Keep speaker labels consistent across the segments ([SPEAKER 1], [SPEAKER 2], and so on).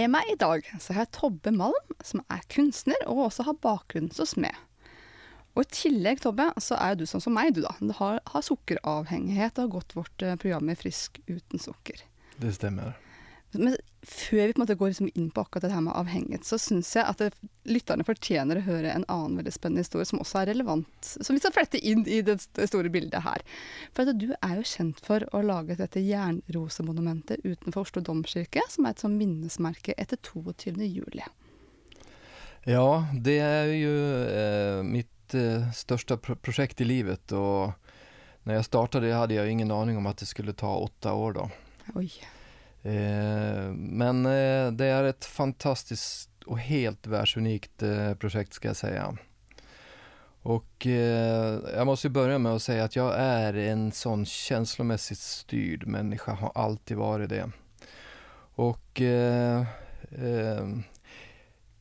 [SPEAKER 1] Med meg i dag så har jeg Tobbe Malm, som er kunstner og også har bakgrunn som smed. Og i tillegg, Tobbe, så er du sånn som meg, du da. Du har, har sukkeravhengighet og har gått vårt eh, program i Frisk uten sukker.
[SPEAKER 2] Det stemmer.
[SPEAKER 1] Men før vi på en måte går liksom inn på akkurat det her med avhengighet, så syns jeg at det, lytterne fortjener å høre en annen veldig spennende historie som også er relevant, som vi skal flette inn i det store bildet her. For at du er jo kjent for å lage dette jernrosemonumentet utenfor Oslo domkirke, som er et sånn minnesmerke etter 22. juli.
[SPEAKER 2] Ja, det er jo eh, mitt eh, største pro prosjekt i livet. Og når jeg startet det, hadde jeg ingen aning om at det skulle ta åtte år. da.
[SPEAKER 1] Oi.
[SPEAKER 2] Eh, men eh, det är ett fantastiskt och helt världsunikt eh, projekt ska jag säga. Och eh, jag måste börja med att säga att jag är en sån känslomässigt styrd människa, har alltid varit det. Och eh, eh,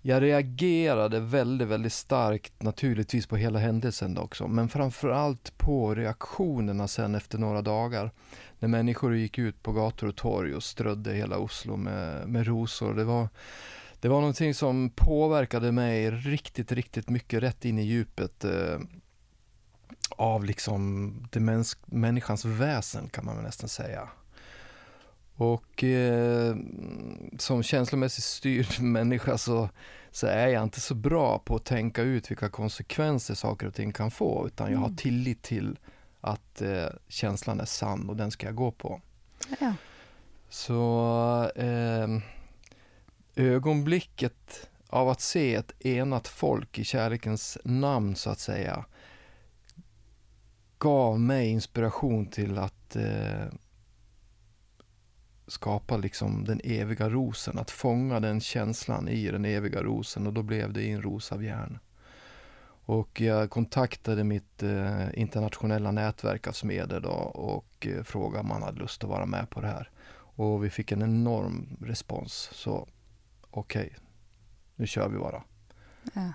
[SPEAKER 2] jag reagerade väldigt, väldigt starkt naturligtvis på hela händelsen också, men framförallt på reaktionerna sen efter några dagar när människor gick ut på gator och torg och strödde hela Oslo med, med rosor. Det var, det var någonting som påverkade mig riktigt, riktigt mycket rätt in i djupet eh, av liksom det mäns människans väsen kan man väl nästan säga. Och eh, som känslomässigt styrd människa så, så är jag inte så bra på att tänka ut vilka konsekvenser saker och ting kan få, utan jag har mm. tillit till att eh, känslan är sann och den ska jag gå på.
[SPEAKER 1] Ja.
[SPEAKER 2] Så eh, ögonblicket av att se ett enat folk i kärlekens namn så att säga gav mig inspiration till att eh, skapa liksom den eviga rosen, att fånga den känslan i den eviga rosen och då blev det en ros av järn. Och jag kontaktade mitt eh, internationella nätverk av smeder då och eh, frågade om man hade lust att vara med på det här. Och vi fick en enorm respons. Så okej, okay, nu kör vi bara.
[SPEAKER 1] Ja.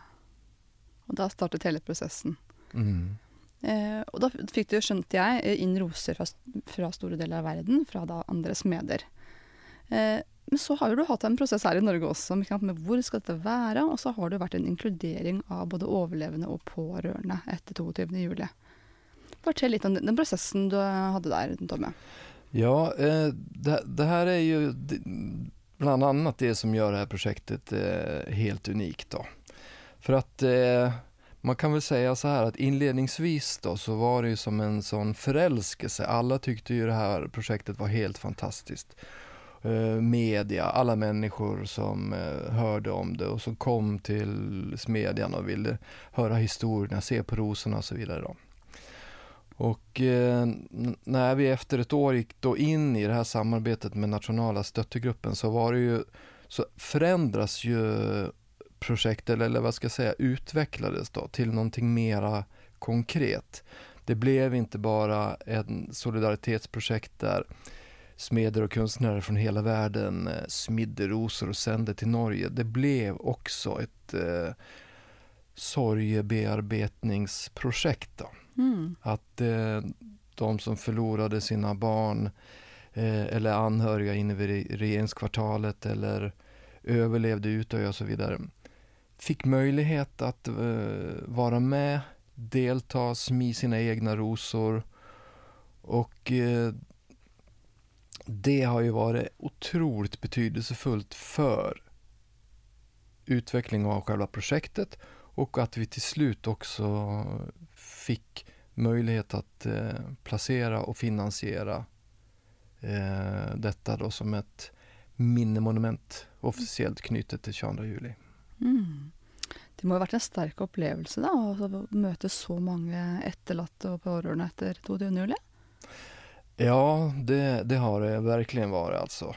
[SPEAKER 1] Och då startade hela processen.
[SPEAKER 2] Mm.
[SPEAKER 1] Eh, och då fick du, skjønte jag, eh, in roser från, fra, stora delar av världen, från andra smeder. Eh, men så har du hatt en prosess her i Norge også, med hvor skal dette være? Og så har det vært en inkludering av både overlevende og pårørende etter 22.07. Fortell litt om den prosessen du eh, hadde der, Tomme.
[SPEAKER 2] Ja, eh, det, det, här är ju bland annat det som gör det här projektet eh, helt unikt. Då. För att eh, man kan väl säga så här att inledningsvis då så var det ju som en sån förälskelse. Alla tyckte ju det här projektet var helt fantastiskt. Eh, media, alla människor som eh, hörde om det och som kom till Smedjan och ville höra historierna, se på rosorna och så vidare. Då. Och eh, när vi efter ett år gick då in i det här samarbetet med nationala stöttegruppen så var det ju, så förändras ju projektet, eller vad ska jag säga, utvecklades då till någonting mera konkret. Det blev inte bara en solidaritetsprojekt där smeder och konstnärer från hela världen eh, smidde rosor och sände till Norge. Det blev också ett eh, sorgebearbetningsprojekt. Då.
[SPEAKER 1] Mm.
[SPEAKER 2] Att eh, de som förlorade sina barn eh, eller anhöriga inne vid regeringskvartalet eller överlevde Utöja och så vidare fick möjlighet att eh, vara med, delta, smi sina egna rosor och eh, det har ju varit otroligt betydelsefullt för utveckling av själva projektet och att vi till slut också fick möjlighet att eh, placera och finansiera eh, detta då som ett minnemonument officiellt knutet till 22 juli.
[SPEAKER 1] Mm. Det må ha varit en stark upplevelse da, å møte så många etterlatte och pårørende etter 22. juli?
[SPEAKER 2] Ja, det, det har det verkligen varit alltså.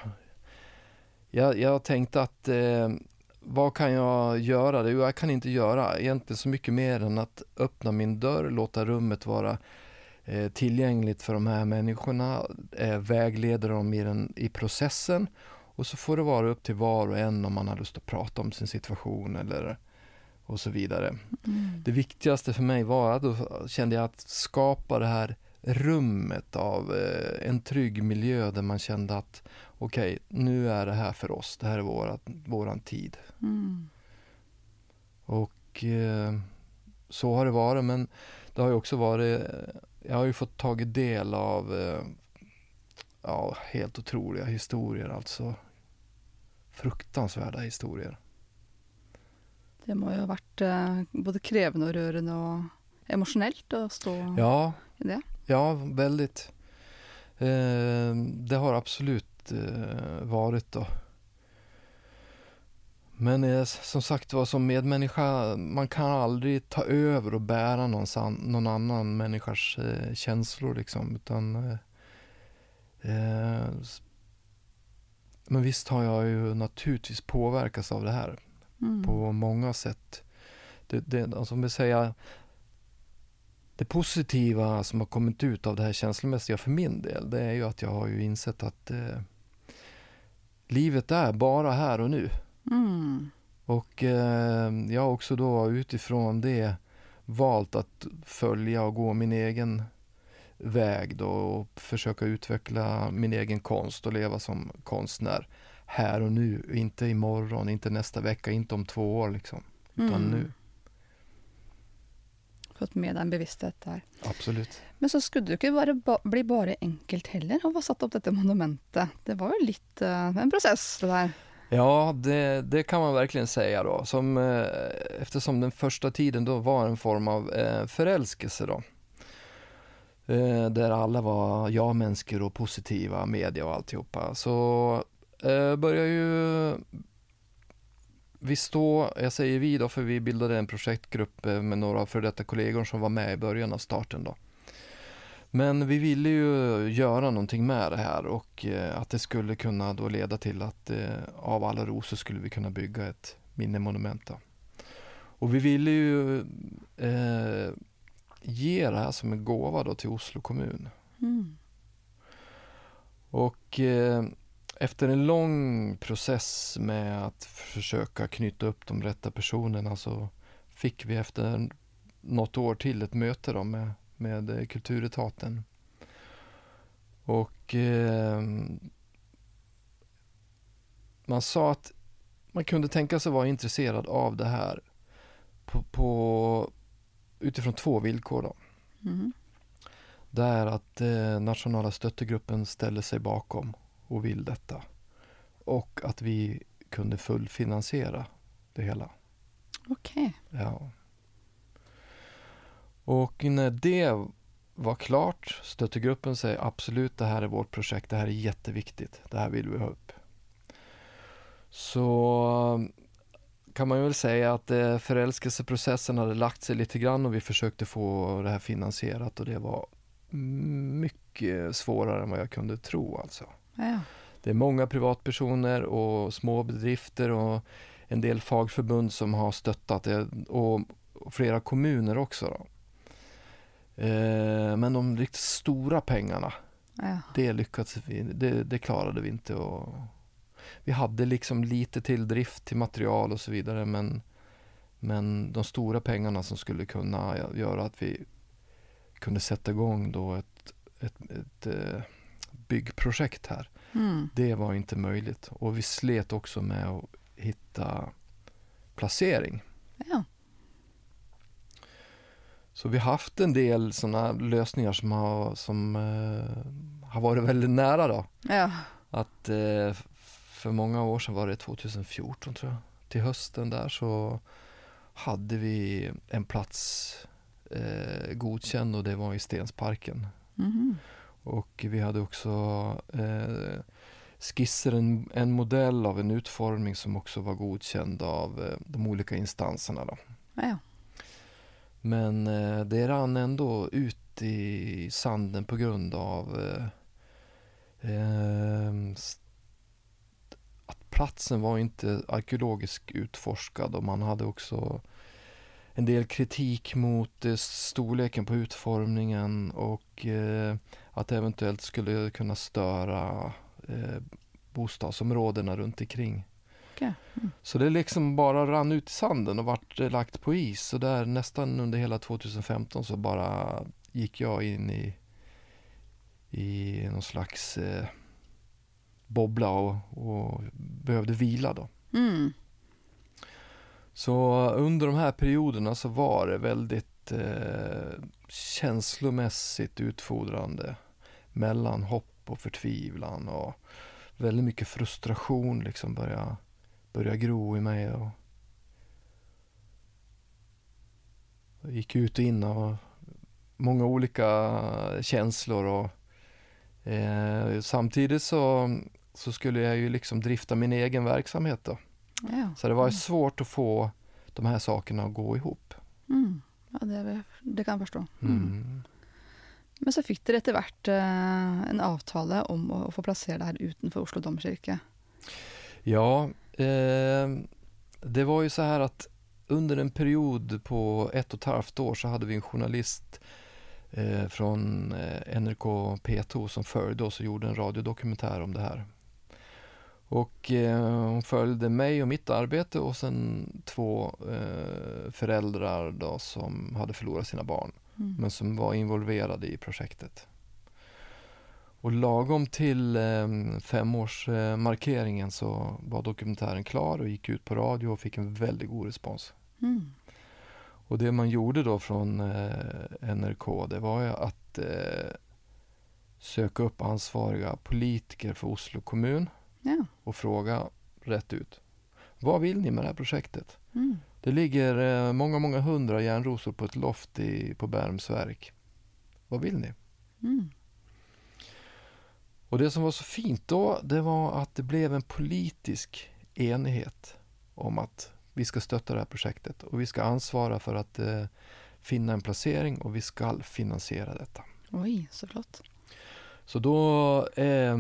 [SPEAKER 2] jag, jag tänkte att eh, vad kan jag göra? Jo, jag kan inte göra egentligen så mycket mer än att öppna min dörr, låta rummet vara eh, tillgängligt för de här människorna, eh, vägleda dem i, den, i processen och så får det vara upp till var och en om man har lust att prata om sin situation eller och så vidare.
[SPEAKER 1] Mm.
[SPEAKER 2] Det viktigaste för mig var att då kände jag att skapa det här rummet av eh, en trygg miljö där man kände att okej, okay, nu är det här för oss, det här är våra, våran tid.
[SPEAKER 1] Mm.
[SPEAKER 2] Och eh, så har det varit, men det har ju också varit, jag har ju fått tagit del av eh, ja, helt otroliga historier, alltså fruktansvärda historier.
[SPEAKER 1] Det må ju ha varit eh, både krävande och rörande och emotionellt att stå
[SPEAKER 2] ja,
[SPEAKER 1] i det.
[SPEAKER 2] Ja, väldigt. Eh, det har absolut eh, varit då. Men eh, som sagt var, som medmänniska, man kan aldrig ta över och bära någon, någon annan människas eh, känslor liksom, utan eh, men visst har jag ju naturligtvis påverkats av det här
[SPEAKER 1] Mm.
[SPEAKER 2] på många sätt. Det, det, alltså om vi säger, det positiva som har kommit ut av det här känslomässiga för min del, det är ju att jag har ju insett att eh, livet är bara här och nu.
[SPEAKER 1] Mm.
[SPEAKER 2] Och eh, jag har också då utifrån det valt att följa och gå min egen väg då och försöka utveckla min egen konst och leva som konstnär här och nu, inte imorgon, inte nästa vecka, inte om två år liksom, utan
[SPEAKER 1] Mm.
[SPEAKER 2] nu.
[SPEAKER 1] Fått med en bevissthet där.
[SPEAKER 2] Absolut.
[SPEAKER 1] Men så skulle det inte bara, ba, bli bara enkelt heller att ha satt upp detta monumentet. Det var ju lite eh, en process det där.
[SPEAKER 2] Ja, det, det kan man verkligen säga då. Som, eh, eftersom den första tiden då var en form av eh, förälskelse då. Eh, där alla var ja-människor och positiva, media och alltihopa. Så eh, börjar ju vi stå, jag säger vi då för vi bildade en projektgrupp eh, med några för detta kollegor som var med i början av starten då. Men vi ville ju göra någonting med det här och eh, att det skulle kunna då leda till att eh, av alla rosor skulle vi kunna bygga ett minnemonument. Då. Och vi ville ju eh, ge det här som en gåva då till Oslo kommun.
[SPEAKER 1] Mm.
[SPEAKER 2] Och eh, efter en lång process med att försöka knyta upp de rätta personerna så fick vi efter något år till ett möte då med, med eh, Kulturetaten. Och eh, man sa att man kunde tänka sig vara intresserad av det här på, på, utifrån två villkor. Då.
[SPEAKER 1] Mm.
[SPEAKER 2] Det är att eh, nationella stöttegruppen ställer sig bakom och vill detta. Och att vi kunde fullfinansiera det hela.
[SPEAKER 1] Okej.
[SPEAKER 2] Ja. Och när det var klart, stöttegruppen säger absolut det här är vårt projekt, det här är jätteviktigt, det här vill vi ha upp. Så kan man väl säga att eh, förälskelseprocessen hade lagt sig lite grann och vi försökte få det här finansierat och det var mycket svårare än vad jag kunde tro alltså.
[SPEAKER 1] Ja.
[SPEAKER 2] Det är många privatpersoner och små bedrifter och en del fagförbund som har stöttat det och flera kommuner också. Då. Eh, men de riktigt stora pengarna,
[SPEAKER 1] Ja.
[SPEAKER 2] det lyckades vi, det, det klarade vi inte. Och vi hade liksom lite till drift, till material och så vidare men, men de stora pengarna som skulle kunna göra att vi kunde sätta igång då ett, ett, ett, eh, byggprojekt här.
[SPEAKER 1] Mm.
[SPEAKER 2] Det var inte möjligt och vi slet också med att hitta placering.
[SPEAKER 1] Ja.
[SPEAKER 2] Så vi har haft en del sådana lösningar som har, som, eh, har varit väldigt nära då.
[SPEAKER 1] Ja.
[SPEAKER 2] Att eh, för många år sedan var det 2014 tror jag. Till hösten där så hade vi en plats eh, godkänd och det var i Stensparken.
[SPEAKER 1] Mhm.
[SPEAKER 2] Och vi hade också eh, skisser, en, en modell av en utformning som också var godkänd av eh, de olika instanserna. Då.
[SPEAKER 1] Ja.
[SPEAKER 2] Men eh, det rann ändå ut i sanden på grund av eh, eh, st- att platsen var inte arkeologiskt utforskad och man hade också en del kritik mot eh, storleken på utformningen och eh, att det eventuellt skulle kunna störa eh, bostadsområdena runt omkring.
[SPEAKER 1] Okay. Mm.
[SPEAKER 2] Så det liksom bara rann ut i sanden och vart lagt på is. Så där nästan under hela 2015 så bara gick jag in i, i någon slags eh, bobbla och, och, behövde vila då.
[SPEAKER 1] Mm.
[SPEAKER 2] Så under de här perioderna så var det väldigt eh, känslomässigt utfordrande mellan hopp och förtvivlan och väldigt mycket frustration liksom började börja gro i mig. Och jag gick ut och in och många olika känslor och eh, samtidigt så, så skulle jag ju liksom drifta min egen verksamhet då.
[SPEAKER 1] Ja.
[SPEAKER 2] Så det var svårt att få de här sakerna att gå ihop.
[SPEAKER 1] Mm. Ja, det, det, kan jag förstå.
[SPEAKER 2] Mm. Mm.
[SPEAKER 1] Men så fick dere etter hvert eh, en avtale om å, få placera det här utanför Oslo domkyrka.
[SPEAKER 2] Ja, eh, det var ju så här att under en period på ett och ett halvt år så hade vi en journalist eh, från eh, NRK P2 som följde oss och gjorde en radiodokumentär om det här. Och eh, hon följde mig och mitt arbete och sen två eh, föräldrar då som hade förlorat sina barn mm. men som var involverade i projektet. Och lagom till eh, femårsmarkeringen så var dokumentären klar och gick ut på radio och fick en väldigt god respons.
[SPEAKER 1] Mm.
[SPEAKER 2] Och det man gjorde då från eh, NRK det var ju att eh, söka upp ansvariga politiker för Oslo kommun
[SPEAKER 1] ja.
[SPEAKER 2] och fråga rätt ut. Vad vill ni med det här projektet?
[SPEAKER 1] Mm.
[SPEAKER 2] Det ligger eh, många, många hundra järnrosor på ett loft i, på Bärums verk. Vad vill ni?
[SPEAKER 1] Mm.
[SPEAKER 2] Och det som var så fint då, det var att det blev en politisk enighet om att vi ska stötta det här projektet och vi ska ansvara för att eh, finna en placering och vi ska finansiera detta.
[SPEAKER 1] Oj, så flott.
[SPEAKER 2] Så då eh,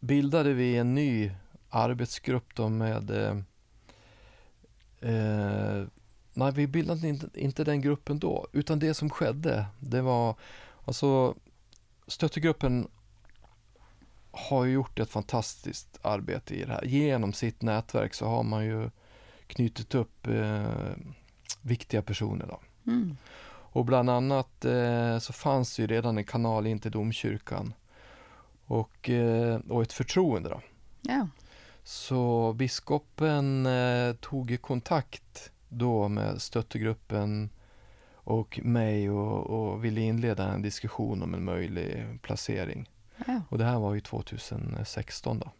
[SPEAKER 2] bildade vi en ny arbetsgrupp då med eh, eh, Nej, vi bildade inte, inte den gruppen då, utan det som skedde, det var alltså stöttegruppen har gjort ett fantastiskt arbete i det här. Genom sitt nätverk så har man ju knutit upp eh, viktiga personer. Då.
[SPEAKER 1] Mm.
[SPEAKER 2] Och bland annat eh, så fanns det ju redan en kanal in till domkyrkan och, eh, och ett förtroende. Då.
[SPEAKER 1] Ja.
[SPEAKER 2] Så biskopen eh, tog kontakt då med stöttegruppen och mig och, och ville inleda en diskussion om en möjlig placering.
[SPEAKER 1] Ja.
[SPEAKER 2] Och det här var ju 2016 då.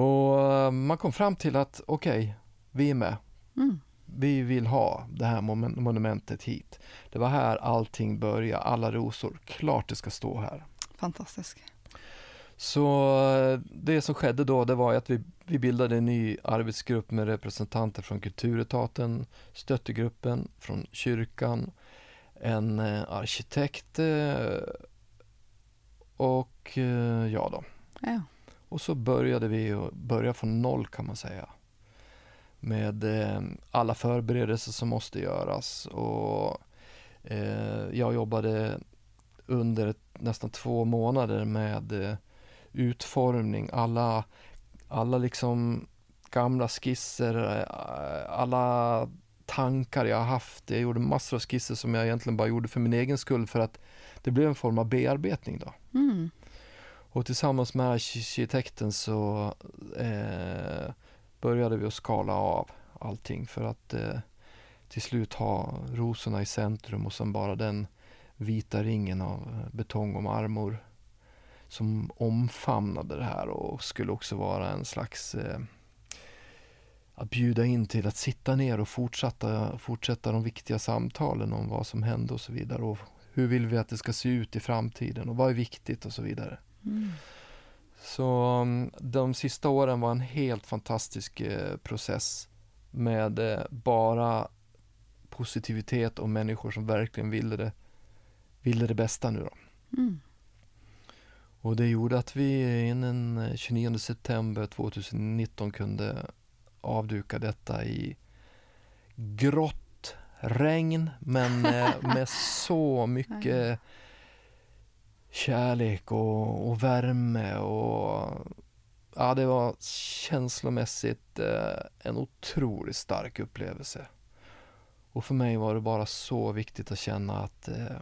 [SPEAKER 2] Och eh, man kom fram till att okej, okay, vi är med.
[SPEAKER 1] Mm.
[SPEAKER 2] Vi vill ha det här monumentet hit. Det var här allting började, alla rosor. Klart det ska stå här.
[SPEAKER 1] Fantastiskt.
[SPEAKER 2] Så eh, det som skedde då, det var att vi, vi bildade en ny arbetsgrupp med representanter från Kulturetaten, stöttegruppen från kyrkan, en eh, arkitekt och ja då.
[SPEAKER 1] Ja.
[SPEAKER 2] Och så började vi börja från noll kan man säga. Med eh, alla förberedelser som måste göras och eh, jag jobbade under nästan två månader med eh, utformning, alla, alla liksom gamla skisser, eh, alla tankar jag haft. Jag gjorde massor av skisser som jag egentligen bara gjorde för min egen skull för att det blev en form av bearbetning då.
[SPEAKER 1] Mm.
[SPEAKER 2] Och tillsammans med arkitekten så eh, började vi att skala av allting för att eh, till slut ha rosorna i centrum och sen bara den vita ringen av betong och marmor som omfamnade det här och skulle också vara en slags eh, att bjuda in till att sitta ner och fortsätta, fortsätta de viktiga samtalen om vad som hände och så vidare och hur vill vi att det ska se ut i framtiden och vad är viktigt och så vidare.
[SPEAKER 1] Mm.
[SPEAKER 2] Så mm, de sista åren var en helt fantastisk eh, process med eh, bara positivitet och människor som verkligen ville det, ville det bästa nu då.
[SPEAKER 1] Mm.
[SPEAKER 2] Och det gjorde att vi innan 29 september 2019 kunde avduka detta i grått regn men med, med så mycket kärlek och, och, värme och ja, det var känslomässigt eh, en otroligt stark upplevelse. Och för mig var det bara så viktigt att känna att eh,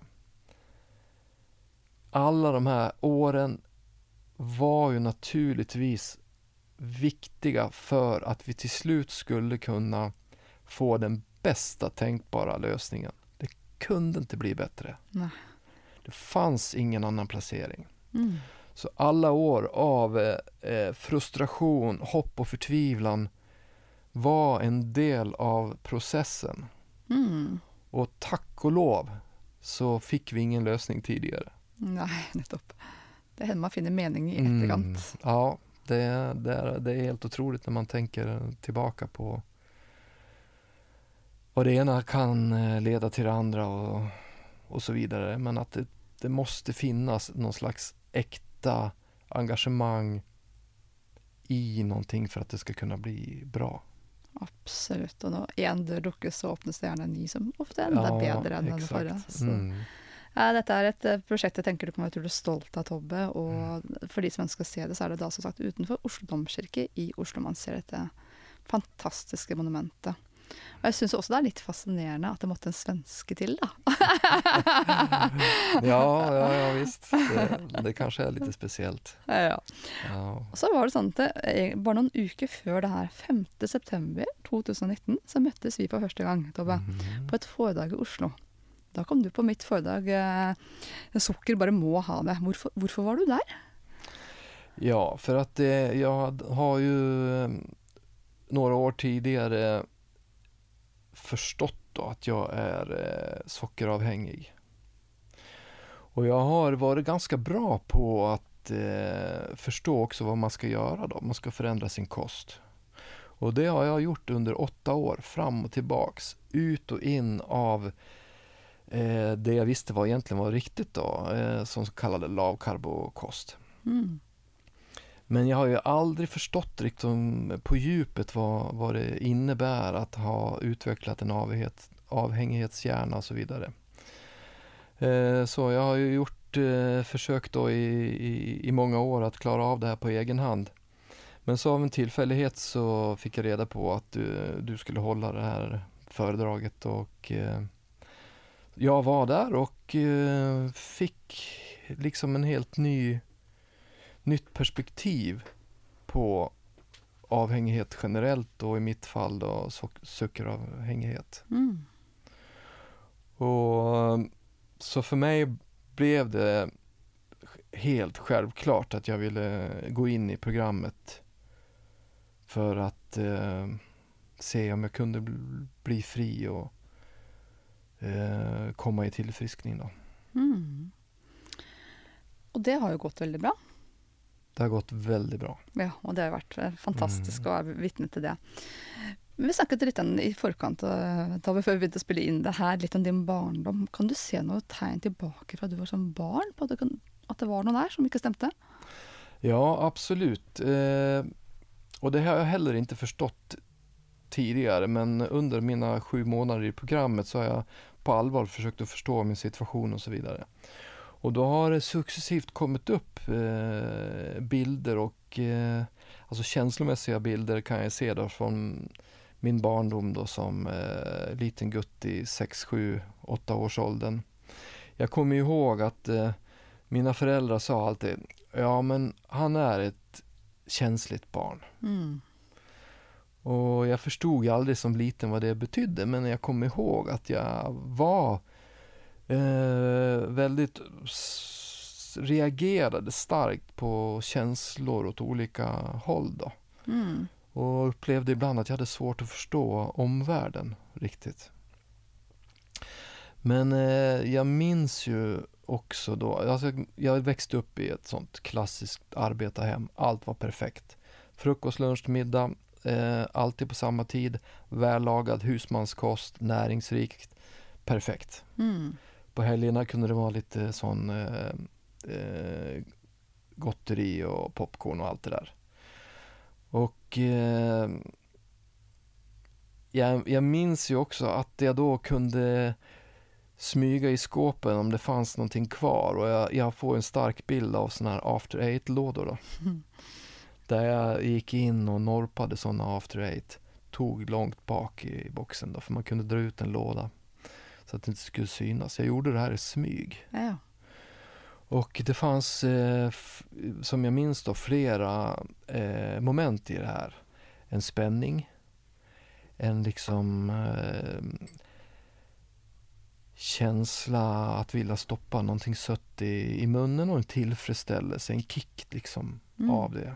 [SPEAKER 2] alla de här åren var ju naturligtvis viktiga för att vi till slut skulle kunna få den bästa tänkbara lösningen. Det kunde inte bli bättre.
[SPEAKER 1] Nej.
[SPEAKER 2] Det fanns ingen annan placering.
[SPEAKER 1] Mm.
[SPEAKER 2] Så alla år av eh, frustration, hopp och förtvivlan var en del av processen.
[SPEAKER 1] Mm.
[SPEAKER 2] Och tack och lov så fick vi ingen lösning tidigare.
[SPEAKER 1] Nej, nettopp. Det händer man finner mening i efterkant. Mm,
[SPEAKER 2] ja, det, det, är, det är helt otroligt när man tänker tillbaka på vad det ena kan eh, leda till det andra och, och så vidare. Men att det, det måste finnas någon slags äkta engagemang i någonting för att det ska kunna bli bra.
[SPEAKER 1] Absolut. Och når én dør lukkes, så det gjerne en ny som ofte er enda ja, bedre enn den forrige. Mm. Ja, dette er et eh, prosjekt jeg tenker du kan være utrolig stolt av, Tobbe. Og mm. for de som ønsker å se det, så er det da som sagt utenfor Oslo domkirke i Oslo man ser dette fantastiske monumentet. Og jeg syns også det er litt fascinerende at det måtte en svenske til, da.
[SPEAKER 2] ja, ja, ja visst. Det, det kanskje er litt spesielt.
[SPEAKER 1] Ja. ja. Og så var det sånn at eh, bare noen uker før det her, 5.9.2019, så møttes vi for første gang, Tobbe, mm -hmm. på et foredrag i Oslo. Da kom du på mitt foredrag 'Socker 'Sukker bare må ha det'. Hvorfor, hvorfor var du der?
[SPEAKER 2] Ja, för att det, eh, jag har ju eh, några år tidigare förstått då att jag är sockeravhängig. Och jag har varit ganska bra på att eh, förstå också vad man ska göra då. Man ska förändra sin kost. Och det har jag gjort under åtta år, fram och tillbaks, ut och in av eh, det jag visste var egentligen var riktigt då, eh, som så kallade lavkarbokost.
[SPEAKER 1] Mm.
[SPEAKER 2] Men jag har ju aldrig förstått liksom på djupet vad, vad det innebär att ha utvecklat en avhängighet, avhängighetshjärna och så vidare. Eh, så jag har ju gjort eh, försök då i, i, i, många år att klara av det här på egen hand. Men så av en tillfällighet så fick jag reda på att du, du skulle hålla det här föredraget och eh, jag var där och eh, fick liksom en helt ny nytt perspektiv på avhängighet generellt och i mitt fall då sockeravhängighet.
[SPEAKER 1] Mm.
[SPEAKER 2] Och Så för mig blev det helt självklart att jag ville gå in i programmet för att eh, se om jag kunde bli fri och eh, komma i tillfriskning. Då.
[SPEAKER 1] Mm. Och det har ju gått väldigt bra.
[SPEAKER 2] Det har gått väldigt bra.
[SPEAKER 1] Ja, och det har varit eh, fantastiskt mm. att vara vittne till det. Men vi snakket litt i forkant eh, da vi før vi begynte å spille inn det her, litt om din barndom. Kan du se noe tegn tilbake fra du var som barn, på at det, kan, at det var noe der som ikke stemte?
[SPEAKER 2] Ja, absolut. Eh, och det har jag heller inte förstått tidigare, men under mina sju månader i programmet så har jag på allvar försökt att förstå min situation och så vidare. Och då har det successivt kommit upp eh, bilder och eh, alltså känslomässiga bilder kan jag se då från min barndom då som eh, liten gutt i 6, 7, 8 års åldern. Jag kommer ihåg att eh, mina föräldrar sa alltid, ja men han är ett känsligt barn.
[SPEAKER 1] Mm.
[SPEAKER 2] Och jag förstod ju aldrig som liten vad det betydde, men jag kommer ihåg att jag var eh, väldigt reagerade starkt på känslor åt olika håll. Då.
[SPEAKER 1] Mm.
[SPEAKER 2] Och upplevde ibland att jag hade svårt att förstå omvärlden riktigt. Men eh, jag minns ju också då, alltså jag växte upp i ett sånt klassiskt arbetarhem. Allt var perfekt. Frukost, lunch, middag, eh, alltid på samma tid. Vällagad husmanskost, näringsrikt. Perfekt.
[SPEAKER 1] Mm.
[SPEAKER 2] På helgerna kunde det vara lite sån eh, eh, gotteri och popcorn och allt det där. Och eh, jag, jag minns ju också att jag då kunde smyga i skåpen om det fanns någonting kvar och jag, jag får en stark bild av sådana här after eight-lådor då.
[SPEAKER 1] Mm.
[SPEAKER 2] Där jag gick in och norpade sådana after eight. Tog långt bak i boxen då, för man kunde dra ut en låda. Så att det inte skulle synas. Jag gjorde det här i smyg.
[SPEAKER 1] Ja.
[SPEAKER 2] Och det fanns, eh, som jag minns då, flera eh, moment i det här. En spänning, en liksom eh, känsla att vilja stoppa någonting sött i, i munnen och en tillfredsställelse, en kick liksom
[SPEAKER 1] Mm.
[SPEAKER 2] av det.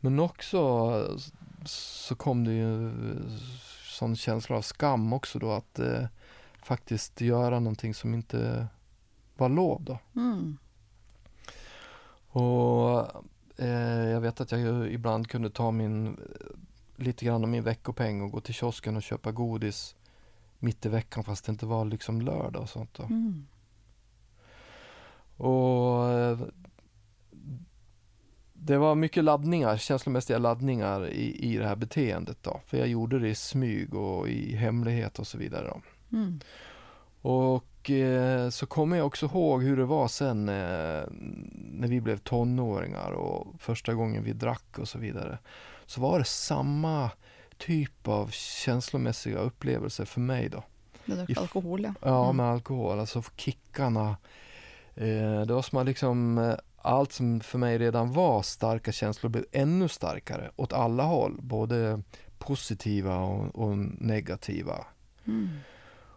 [SPEAKER 2] Men också så kom det ju sån känsla av skam också då att eh, faktiskt göra någonting som inte var lov då.
[SPEAKER 1] Mm.
[SPEAKER 2] Och eh, jag vet att jag ju ibland kunde ta min, lite grann av min veckopeng och gå till kiosken och köpa godis mitt i veckan fast det inte var liksom lördag och sånt då.
[SPEAKER 1] Mm.
[SPEAKER 2] Och eh, det var mycket laddningar, känslomässiga laddningar i, i det här beteendet då. För jag gjorde det i smyg och i hemlighet och så vidare.
[SPEAKER 1] Mm.
[SPEAKER 2] Och eh, så kommer jag också ihåg hur det var sen eh, när vi blev tonåringar och första gången vi drack och så vidare. Så var det samma typ av känslomässiga upplevelser för mig då. F-
[SPEAKER 1] alkohol, ja.
[SPEAKER 2] Ja,
[SPEAKER 1] Mm.
[SPEAKER 2] med alkohol, alltså för kickarna. Eh, det var som att liksom eh, allt som för mig redan var starka känslor blev ännu starkare åt alla håll, både positiva och, och negativa.
[SPEAKER 1] Mm.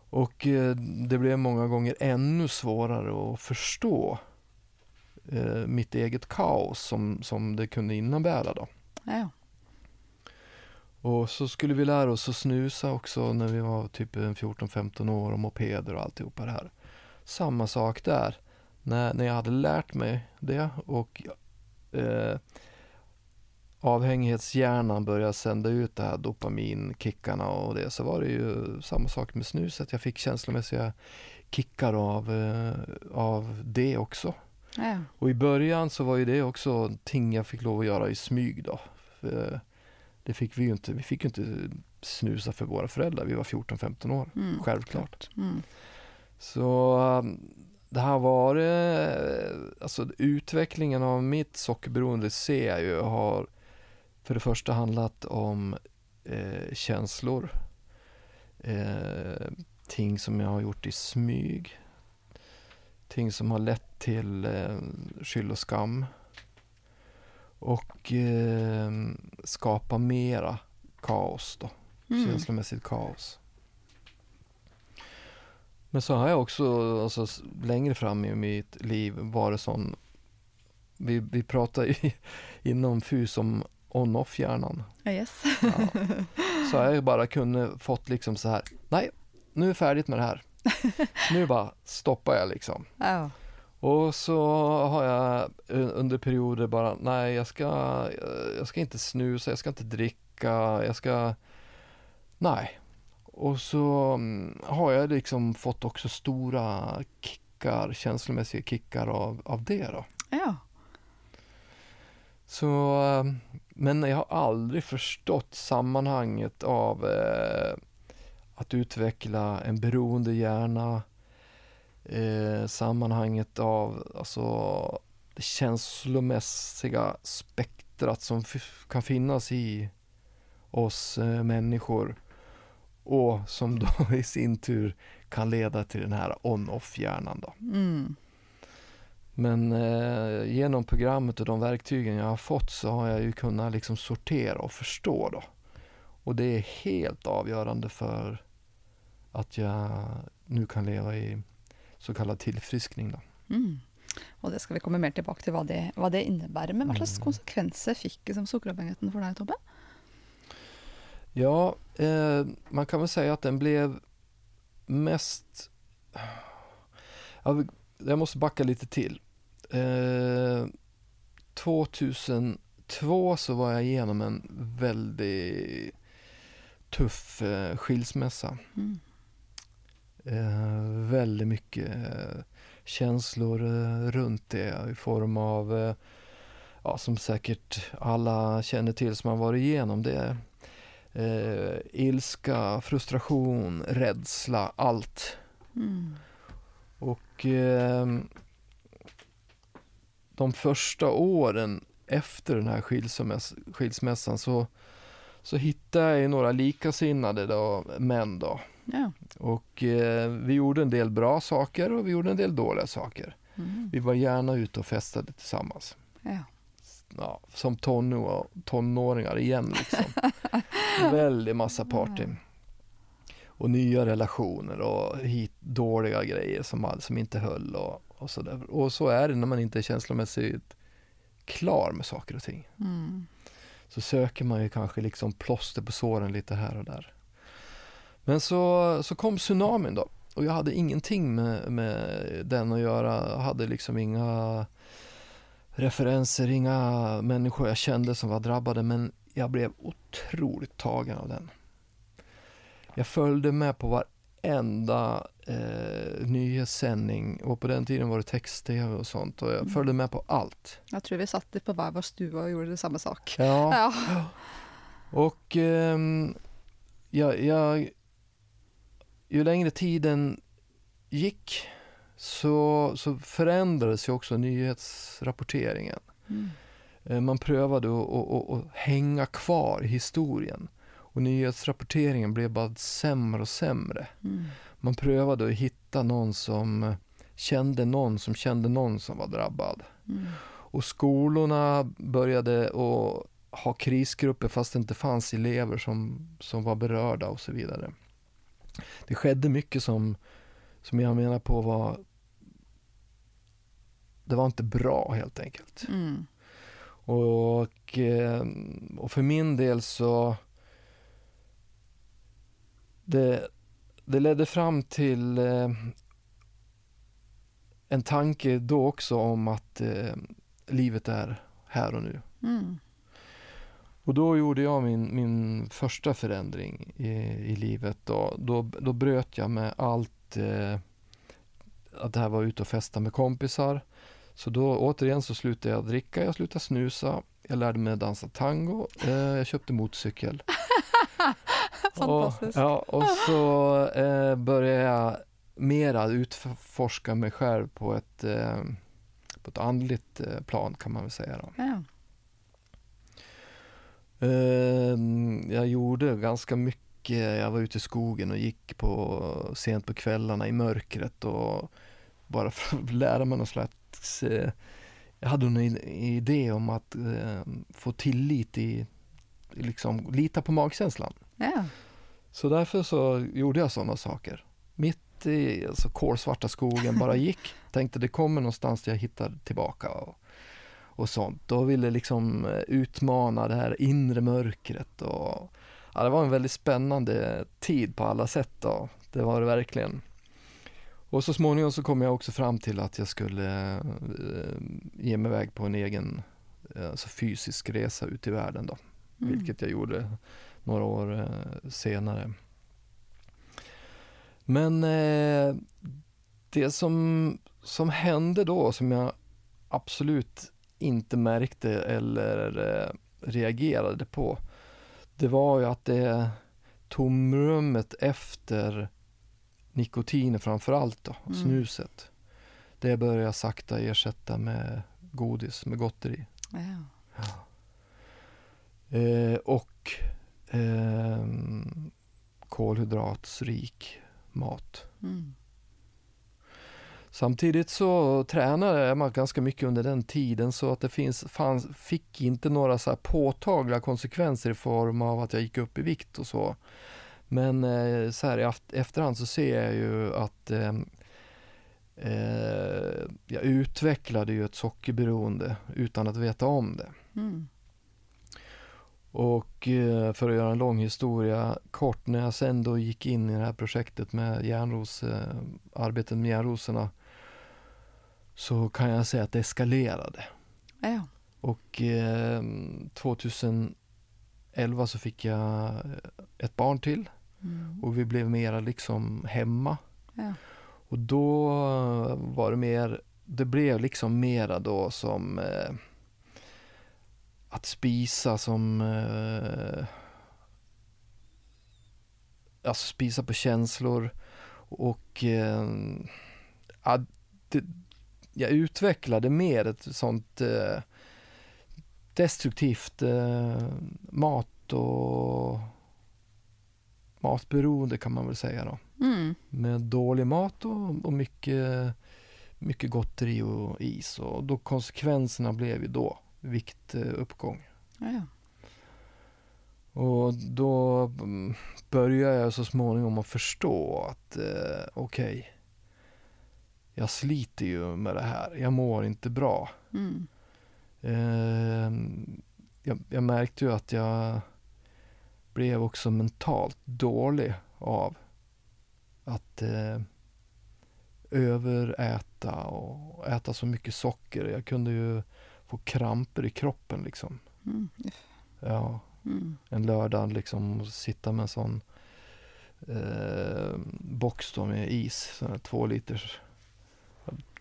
[SPEAKER 2] Och eh, det blev många gånger ännu svårare att förstå eh, mitt eget kaos som, som det kunde innebära då.
[SPEAKER 1] Ja.
[SPEAKER 2] Och så skulle vi lära oss att snusa också när vi var typ en 14-15 år och mopeder och alltihopa det här. Samma sak där. När, när jag hade lärt mig det och eh, avhängighetshjärnan började sända ut det här dopaminkickarna och det så var det ju samma sak med snuset. Jag fick känslomässiga kickar av, eh, av det också.
[SPEAKER 1] ja.
[SPEAKER 2] Och i början så var ju det också ting jag fick lov att göra i smyg då. För det fick vi ju inte, vi fick ju inte snusa för våra föräldrar, vi var 14-15 år,
[SPEAKER 1] Mm.
[SPEAKER 2] självklart.
[SPEAKER 1] Mm.
[SPEAKER 2] Så um, det här var, eh, alltså utvecklingen av mitt sockerberoende ser jag ju har för det första handlat om eh, känslor, eh, ting som jag har gjort i smyg, ting som har lett till eh, skyld och skam och eh, skapa mera kaos då,
[SPEAKER 1] Mm.
[SPEAKER 2] känslomässigt kaos. Men så har jag också, alltså, längre fram i mitt liv varit sån, vi, vi pratar ju inom FUS om on-off-hjärnan.
[SPEAKER 1] Ja, yes.
[SPEAKER 2] Ja. Så har jag bara kunnat fått liksom så här, nej, nu är det färdigt med det här. Nu bara stoppar jag liksom.
[SPEAKER 1] Ja.
[SPEAKER 2] Och så har jag under perioder bara, nej jag ska, jag ska inte snusa, jag ska inte dricka, jag ska, nej. Och så mm, har jag liksom fått också stora kickar, känslomässiga kickar av, av det då.
[SPEAKER 1] ja.
[SPEAKER 2] Så, eh, men jag har aldrig förstått sammanhanget av eh, att utveckla en beroende hjärna, eh, sammanhanget av alltså, det känslomässiga spektrat som kan finnas i oss eh, människor och som då i sin tur kan leda till den här on-off-hjärnan. Då.
[SPEAKER 1] Mm.
[SPEAKER 2] Men eh, genom programmet och de verktygen jag har fått så har jag ju kunnat liksom sortera och förstå då. Och det är helt avgörande för att jag nu kan leva i så kallad tillfriskning. Då.
[SPEAKER 1] Mm. Og det skal vi komme mer tilbake til hva det, hva det innebærer. Men hva slags
[SPEAKER 2] Mm.
[SPEAKER 1] konsekvenser fikk liksom, sukkeravhengigheten for deg, Tobbe?
[SPEAKER 2] Ja, eh, man kan väl säga att den blev mest... Ja, jag måste backa lite till. Eh, 2002 så var jag igenom en väldigt tuff eh, skilsmässa.
[SPEAKER 1] Mm.
[SPEAKER 2] Eh, väldigt mycket eh, känslor eh, runt det i form av eh, ja, som säkert alla känner till som har varit igenom det. Eh, ilska, frustration, rädsla, allt.
[SPEAKER 1] Mm.
[SPEAKER 2] Och eh, de första åren efter den här skilsmäss skilsmässan så, så hittade jag några likasinnade då, män då.
[SPEAKER 1] Ja.
[SPEAKER 2] Och eh, vi gjorde en del bra saker och vi gjorde en del dåliga saker.
[SPEAKER 1] Mm.
[SPEAKER 2] Vi var gärna ute och festade tillsammans.
[SPEAKER 1] Ja.
[SPEAKER 2] Ja, som tonå, tonåringar igen liksom. Väldigt massa party. Och nya relationer och hit dåliga grejer som, som inte höll och, och sådär. Och så är det när man inte är känslomässigt klar med saker och ting.
[SPEAKER 1] Mm.
[SPEAKER 2] Så söker man ju kanske liksom plåster på såren lite här och där. Men så, så kom tsunamin då. Och jag hade ingenting med, med den att göra. Jag hade liksom inga referenser, inga människor jag kände som var drabbade. Men jag blev otroligt tagen av den. Jag följde med på varenda eh, nyhetssändning och på den tiden var det text-tv och sånt. Och jag
[SPEAKER 1] Mm.
[SPEAKER 2] följde med på allt.
[SPEAKER 1] Jag tror vi satt på var vår stua och gjorde samma sak.
[SPEAKER 2] Ja.
[SPEAKER 1] Ja.
[SPEAKER 2] Och ehm, jag, jag, ju längre tiden gick så, så förändrades ju också nyhetsrapporteringen.
[SPEAKER 1] Mm.
[SPEAKER 2] Eh, Man prövade att, att, att, hänga kvar i historien. Och nyhetsrapporteringen blev bara sämre och sämre.
[SPEAKER 1] Mm.
[SPEAKER 2] Man prövade att hitta någon som kände någon som kände någon som var drabbad.
[SPEAKER 1] Mm.
[SPEAKER 2] Och skolorna började att ha krisgrupper fast det inte fanns elever som, som var berörda och så vidare. Det skedde mycket som, som jag menar på var det var inte bra helt enkelt.
[SPEAKER 1] Mm.
[SPEAKER 2] Och, eh, och för min del så det, det ledde fram till eh, en tanke då också om att eh, livet är här och nu.
[SPEAKER 1] Mm.
[SPEAKER 2] Och då gjorde jag min, min första förändring i, i livet. Då, då, då bröt jag med allt eh, att det här var ute och festa med kompisar. Så då återigen så slutade jag dricka, jag slutade snusa, jag lärde mig dansa tango, eh, jag köpte motorcykel.
[SPEAKER 1] Fantastiskt.
[SPEAKER 2] Och, ja, och så eh, började jag mera utforska mig själv på ett, eh, på ett andligt eh, plan kan man väl säga. Då.
[SPEAKER 1] Ja.
[SPEAKER 2] Eh, jag gjorde ganska mycket. Jag var ute i skogen och gick på, sent på kvällarna i mörkret och bara för att lära mig någon slags... Eh, jag hade en idé om att eh, få tillit i, liksom lita på magkänslan.
[SPEAKER 1] Ja.
[SPEAKER 2] Så därför så gjorde jag sådana saker. Mitt i alltså, kolsvarta skogen bara gick. Tänkte det kommer någonstans där jag hittar tillbaka och, och sånt. Och ville liksom eh, utmana det här inre mörkret. Och, ja, det var en väldigt spännande tid på alla sätt. Då. Det var det verkligen. Och så småningom så kom jag också fram till att jag skulle eh, ge mig iväg på en egen alltså fysisk resa ut i världen. Då
[SPEAKER 1] Mm.
[SPEAKER 2] vilket jag gjorde några år eh, senare. Men eh, det som, som hände då, som jag absolut inte märkte eller eh, reagerade på, det var ju att det tomrummet efter nikotinet framför allt då,
[SPEAKER 1] Mm.
[SPEAKER 2] snuset, det började jag sakta ersätta med godis, med gotteri.
[SPEAKER 1] Ja.
[SPEAKER 2] Eh, och eh, kolhydratsrik mat.
[SPEAKER 1] Mm.
[SPEAKER 2] Samtidigt så tränade man ganska mycket under den tiden så att det finns, fanns, fick inte några så påtagliga konsekvenser i form av att jag gick upp i vikt och så. Men eh, så här i efterhand så ser jag ju att eh, eh, jag utvecklade ju ett sockerberoende utan att veta om det.
[SPEAKER 1] Mm.
[SPEAKER 2] Och eh, för att göra en lång historia kort, när jag sen då gick in i det här projektet med järnros, eh, arbetet med järnrosorna så kan jag säga att det eskalerade.
[SPEAKER 1] Ja.
[SPEAKER 2] Och eh, 2011 så fick jag eh, ett barn till
[SPEAKER 1] Mm.
[SPEAKER 2] och vi blev mera liksom hemma.
[SPEAKER 1] Ja.
[SPEAKER 2] Och då var det mer, det blev liksom mera då som eh, att spisa som eh, alltså spisa på känslor och eh, ja, det, jag utvecklade mer ett sånt eh, destruktivt eh, mat och matberoende kan man väl säga då.
[SPEAKER 1] Mm.
[SPEAKER 2] Med dålig mat och, och mycket, mycket gotteri och is och då konsekvenserna blev ju då viktuppgång.
[SPEAKER 1] Ja, ja.
[SPEAKER 2] Och då mm, började jag så småningom att förstå att eh, okej, okay, jag sliter ju med det här. Jag mår inte bra.
[SPEAKER 1] Mm.
[SPEAKER 2] Eh, jag, jag, märkte ju att jag blev också mentalt dålig av att eh, överäta och äta så mycket socker. Jag kunde ju få kramper i kroppen liksom.
[SPEAKER 1] Mm.
[SPEAKER 2] Ja.
[SPEAKER 1] Mm.
[SPEAKER 2] En lördag liksom sitta med en sån eh, box då med is, sån här två liters.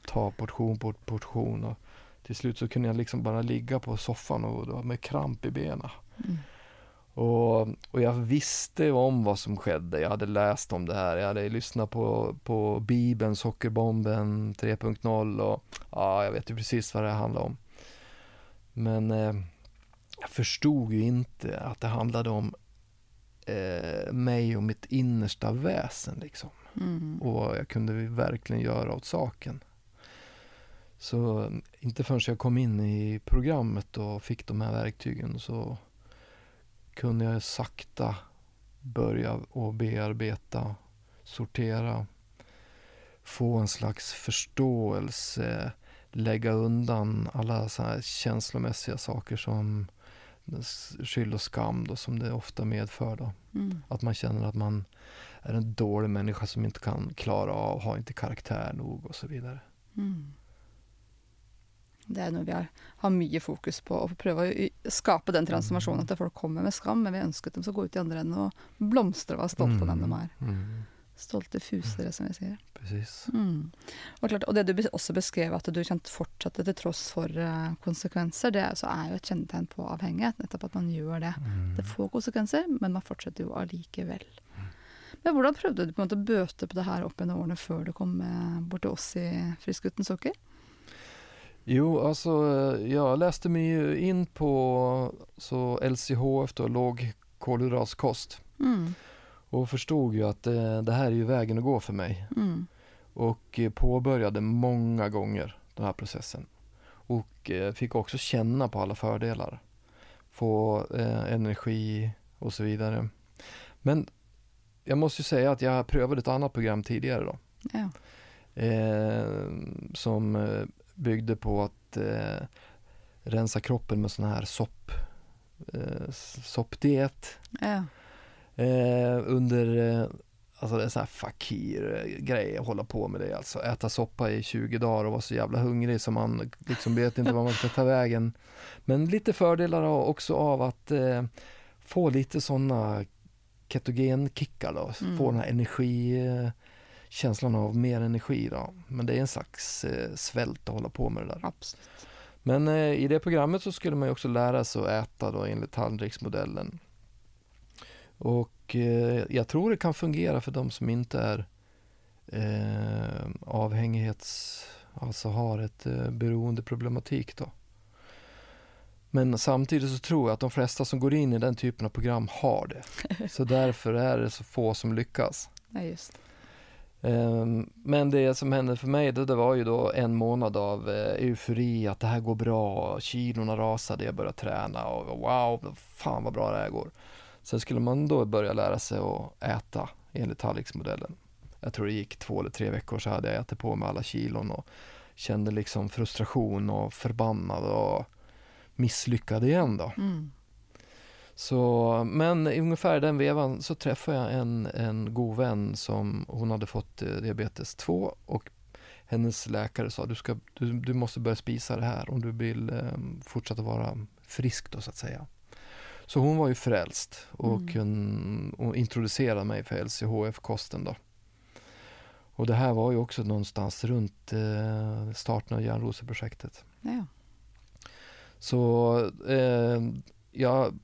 [SPEAKER 2] Ta portion på portion och till slut så kunde jag liksom bara ligga på soffan och då med kramp i benen.
[SPEAKER 1] Mm.
[SPEAKER 2] Och, och jag visste om vad som skedde. Jag hade läst om det här. Jag hade lyssnat på, på Bibeln, Sockerbomben 3.0 och ja, jag vet ju precis vad det handlar om. Men eh, jag förstod ju inte att det handlade om eh, mig och mitt innersta väsen liksom.
[SPEAKER 1] Mm.
[SPEAKER 2] Och vad jag kunde verkligen göra åt saken. Så inte förrän jag kom in i programmet och fick de här verktygen så kunde jag sakta börja och bearbeta, sortera, få en slags förståelse, lägga undan alla så här känslomässiga saker som skyld och skam då, som det ofta medför. Då.
[SPEAKER 1] Mm.
[SPEAKER 2] Att man känner att man är en dålig människa som inte kan klara av, har inte karaktär nog och så vidare.
[SPEAKER 1] Mm. Det er noe vi har, har mye fokus på, å prøve å skape den transformasjonen at folk kommer med skam, men vi ønsker at de skal gå ut i andre enden og blomstre og være stolte av den de er.
[SPEAKER 2] Mm,
[SPEAKER 1] Stolte fusere, som vi sier.
[SPEAKER 2] precis.
[SPEAKER 1] Mm. Og, klart, og det du også beskrev, at du kan fortsette til tross for eh, konsekvenser, det er, så er jo et kjennetegn på avhengighet, nettopp at man gjør det.
[SPEAKER 2] Mm.
[SPEAKER 1] Det får konsekvenser, men man fortsetter jo allikevel. Men hvordan prøvde du på en måte å bøte på det her opp gjennom årene før du kom eh, bort til oss i Frisk uten sukker?
[SPEAKER 2] Jo, alltså eh, jag läste mig ju in på så LCHF då, låg kolhydratkost
[SPEAKER 1] Mm.
[SPEAKER 2] och förstod ju att eh, det här är ju vägen att gå för mig
[SPEAKER 1] Mm.
[SPEAKER 2] och eh, påbörjade många gånger den här processen och fick också känna på alla fördelar. Få eh, energi och så vidare. Men jag måste ju säga att jag prövade ett annat program tidigare då.
[SPEAKER 1] Ja.
[SPEAKER 2] eh, som byggde på att eh, rensa kroppen med sån här sopp, eh, soppdiet
[SPEAKER 1] ja.
[SPEAKER 2] eh, under eh, Alltså det är sån här fakir-grej att hålla på med det alltså. Äta soppa i 20 dagar och vara så jävla hungrig så man liksom vet inte vad man ska ta vägen. Men lite fördelar också av att eh, få lite sådana ketogenkickar då.
[SPEAKER 1] Mm.
[SPEAKER 2] Få den här energi, eh, känslan av mer energi då. Men det är en slags eh, svält att hålla på med det där.
[SPEAKER 1] Absolutt.
[SPEAKER 2] Men eh, i det programmet så skulle man också lära sig att äta då enligt tallriksmodellen. Och eh, jag tror det kan fungera för de som inte är eh, avhängighets, alltså har ett eh, beroendeproblematik då. Men samtidigt så tror jag att de flesta som går in i den typen av program har det. Så därför är det så få som lyckas.
[SPEAKER 1] Ja, just.
[SPEAKER 2] Ehm, men det som hände för mig då, det var ju då en månad av eh, eufori, att det här går bra, kilorna rasade, jag började träna och wow, fan vad bra det här går. Sen skulle man då börja lära sig att äta enligt tallriksmodellen. Jag tror det gick två eller tre veckor så hade jag ätit på med alla kilon och kände liksom frustration och förbannad och misslyckad igen då.
[SPEAKER 1] Mm.
[SPEAKER 2] Så, men i ungefär den vevan så träffade jag en, en god vän som hon hade fått eh, diabetes 2 och hennes läkare sa du, ska, du, du måste börja spisa det här om du vill eh, fortsätta vara frisk då så att säga. Så hon var ju frälst och,
[SPEAKER 1] Mm.
[SPEAKER 2] kun, och introducerade mig för LCHF-kosten då. Och det här var ju också någonstans runt eh, starten av Järnroseprojektet.
[SPEAKER 1] Ja.
[SPEAKER 2] Så eh, jag,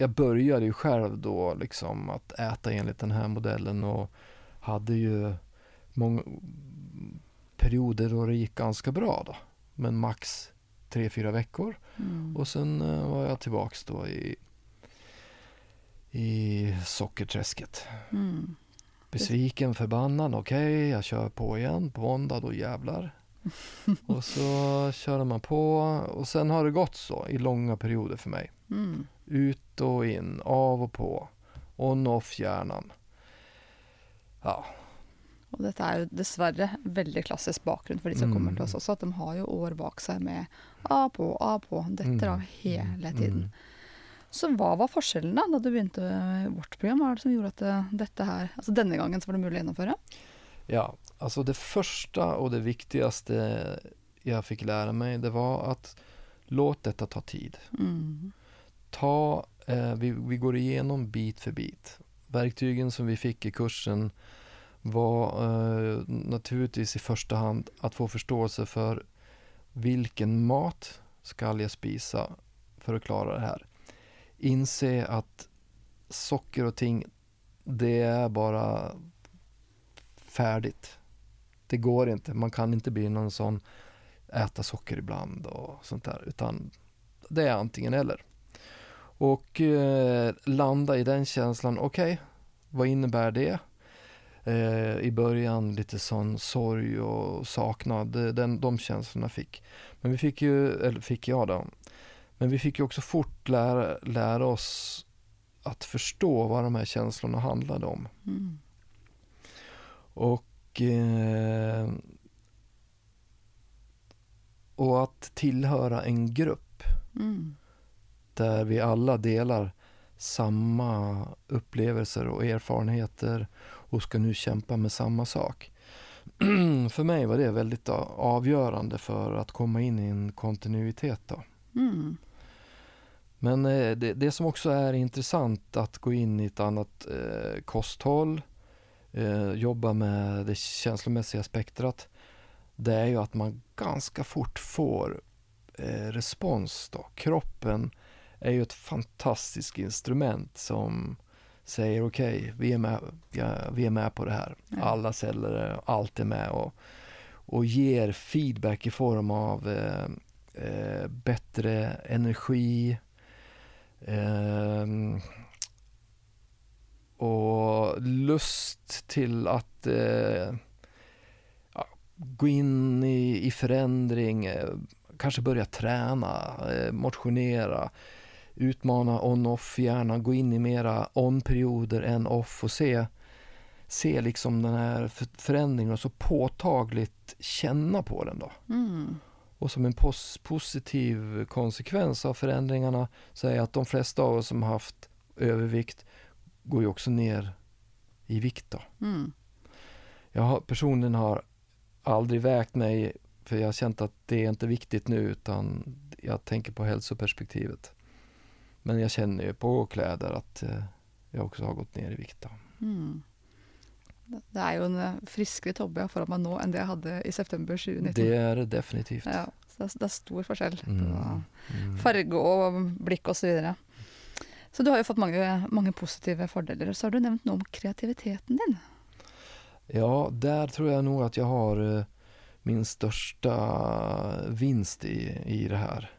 [SPEAKER 2] jag började ju själv då liksom att äta enligt den här modellen och hade ju många perioder då det gick ganska bra då. Men max tre, fyra veckor.
[SPEAKER 1] Mm.
[SPEAKER 2] Och sen eh, var jag tillbaks då i, i sockerträsket.
[SPEAKER 1] Mm.
[SPEAKER 2] Besviken, förbannad, okej, jag kör på igen på måndag, då jävlar. och så körde man på och sen har det gått så i långa perioder för mig.
[SPEAKER 1] Mm.
[SPEAKER 2] Ut och in, av och på, on off hjärnan. Ja,
[SPEAKER 1] Og dette er jo dessverre veldig klassisk bakgrunn for de som
[SPEAKER 2] Mm.
[SPEAKER 1] kommer til oss også, at de har jo år bak seg med av på, av på, detter av
[SPEAKER 2] Mm.
[SPEAKER 1] hele tiden.
[SPEAKER 2] Mm.
[SPEAKER 1] Så hva var forskjellen da, da du begynte i vårt program? Hva er det som gjorde at det, dette her, altså denne gangen så var det mulig å gjennomføre?
[SPEAKER 2] Ja, alltså det första och det viktigaste jag fick lära mig det var att låt detta ta tid.
[SPEAKER 1] Mm.
[SPEAKER 2] Ta, eh, vi, vi går igenom bit för bit. Verktygen som vi fick i kursen var eh, naturligtvis i första hand att få förståelse för vilken mat ska jag spisa för att klara det här. Inse att socker och ting, det är bara färdigt. Det går inte. Man kan inte bli någon sån äta socker ibland och sånt där. Utan det är antingen eller. Och eh, landa i den känslan. Okej, vad innebär det? Eh, I början lite sån sorg och saknad. eh, Den, de känslorna fick. Men vi fick ju, eller fick jag då. Men vi fick ju också fort lära, lära oss att förstå vad de här känslorna handlade om.
[SPEAKER 1] Mm.
[SPEAKER 2] Och, eh, och att tillhöra en grupp
[SPEAKER 1] Mm.
[SPEAKER 2] Där vi alla delar samma upplevelser och erfarenheter och ska nu kämpa med samma sak. för mig var det väldigt avgörande för att komma in i en kontinuitet. Då.
[SPEAKER 1] Mm.
[SPEAKER 2] Men eh, det, det som också är intressant att gå in i ett annat eh, kosthåll, eh, jobba med det känslomässiga spektrat, det är ju att man ganska fort får eh, respons. Då. Kroppen är ju ett fantastiskt instrument som säger okej, vi, är med, ja, vi är med på det här.
[SPEAKER 1] Ja.
[SPEAKER 2] Alla celler, allt är med och, och ger feedback i form av eh, eh, bättre energi, Ehm, och lust till att eh, ja, gå in i, i förändring, eh, kanske börja träna, eh, motionera, utmana on-off hjärnan, gå in i mera on-perioder än off och se, se liksom den här för- förändringen och så påtagligt känna på den då.
[SPEAKER 1] Mm.
[SPEAKER 2] Och som en pos positiv konsekvens av förändringarna så är att de flesta av oss som har haft övervikt går ju också ner i vikt. Då.
[SPEAKER 1] Mm.
[SPEAKER 2] Jag har, personligen har aldrig vägt mig för jag har känt att det är inte viktigt nu utan jag tänker på hälsoperspektivet. Men jag känner ju på kläder att eh, jag också har gått ner i vikt.
[SPEAKER 1] Mm. Det- er jo en eh, friskere Tobbe jeg har foran meg nå enn det jeg hadde i september 2019.
[SPEAKER 2] Det är det definitivt.
[SPEAKER 1] Ja, så det er, er stor forskjell på
[SPEAKER 2] Mm. Mm.
[SPEAKER 1] farge og blikk osv. Så, videre. så du har jo fått mange, mange positive fordeler. Så har du nevnt noe om kreativiteten din.
[SPEAKER 2] Ja, där tror jag nog att jag har eh, min största vinst i, i det här.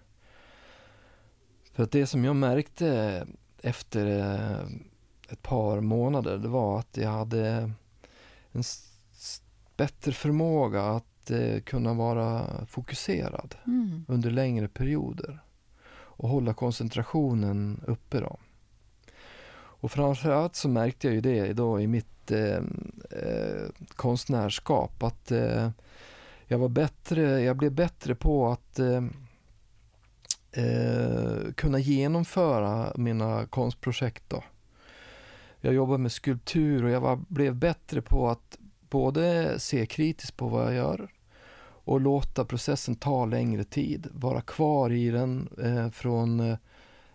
[SPEAKER 2] För att det som jag märkte efter eh, ett par månader, det var att jag hade en bättre förmåga att eh, kunna vara fokuserad
[SPEAKER 1] Mm.
[SPEAKER 2] under längre perioder och hålla koncentrationen uppe då. Och framförallt så märkte jag ju det då i mitt eh, eh, konstnärskap att eh, jag var bättre, jag blev bättre på att eh, kunna genomföra mina konstprojekt då. Jag jobbade med skulptur och jag var, blev bättre på att både se kritiskt på vad jag gör och låta processen ta längre tid, vara kvar i den eh, från